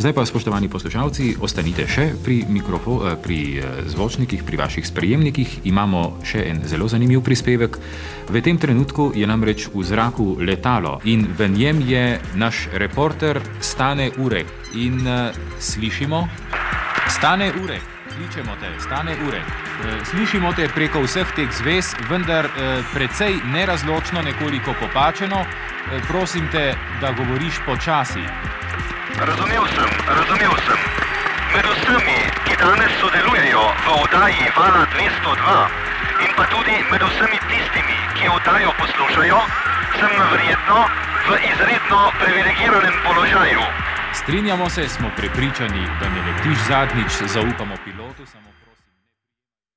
Zdaj pa, spoštovani poslušalci, ostanite še pri, mikrofo, eh, pri eh, zvočnikih, pri vaših sprejemnikih. Imamo še en zelo zanimiv prispevek. V tem trenutku je namreč v zraku letalo in v njem je naš reporter Stane Urek. In uh, slišimo, Stane Urek, kličemo te, Stane Urek. Slišimo te preko vseh teh zvez, vendar eh, precej nerazločno, nekoliko popačeno. Eh, prosim te, da govoriš počasi. Razumel sem, razumel sem. Med vsemi, ki danes sodelujejo v oddaji Vala 202 in pa tudi med vsemi tistimi, ki oddajo poslušajo, sem verjetno v izredno privilegiranem položaju. Strinjamo se, smo prepričani, da ne letiš zadnjič, zaupamo pilotu. Samo...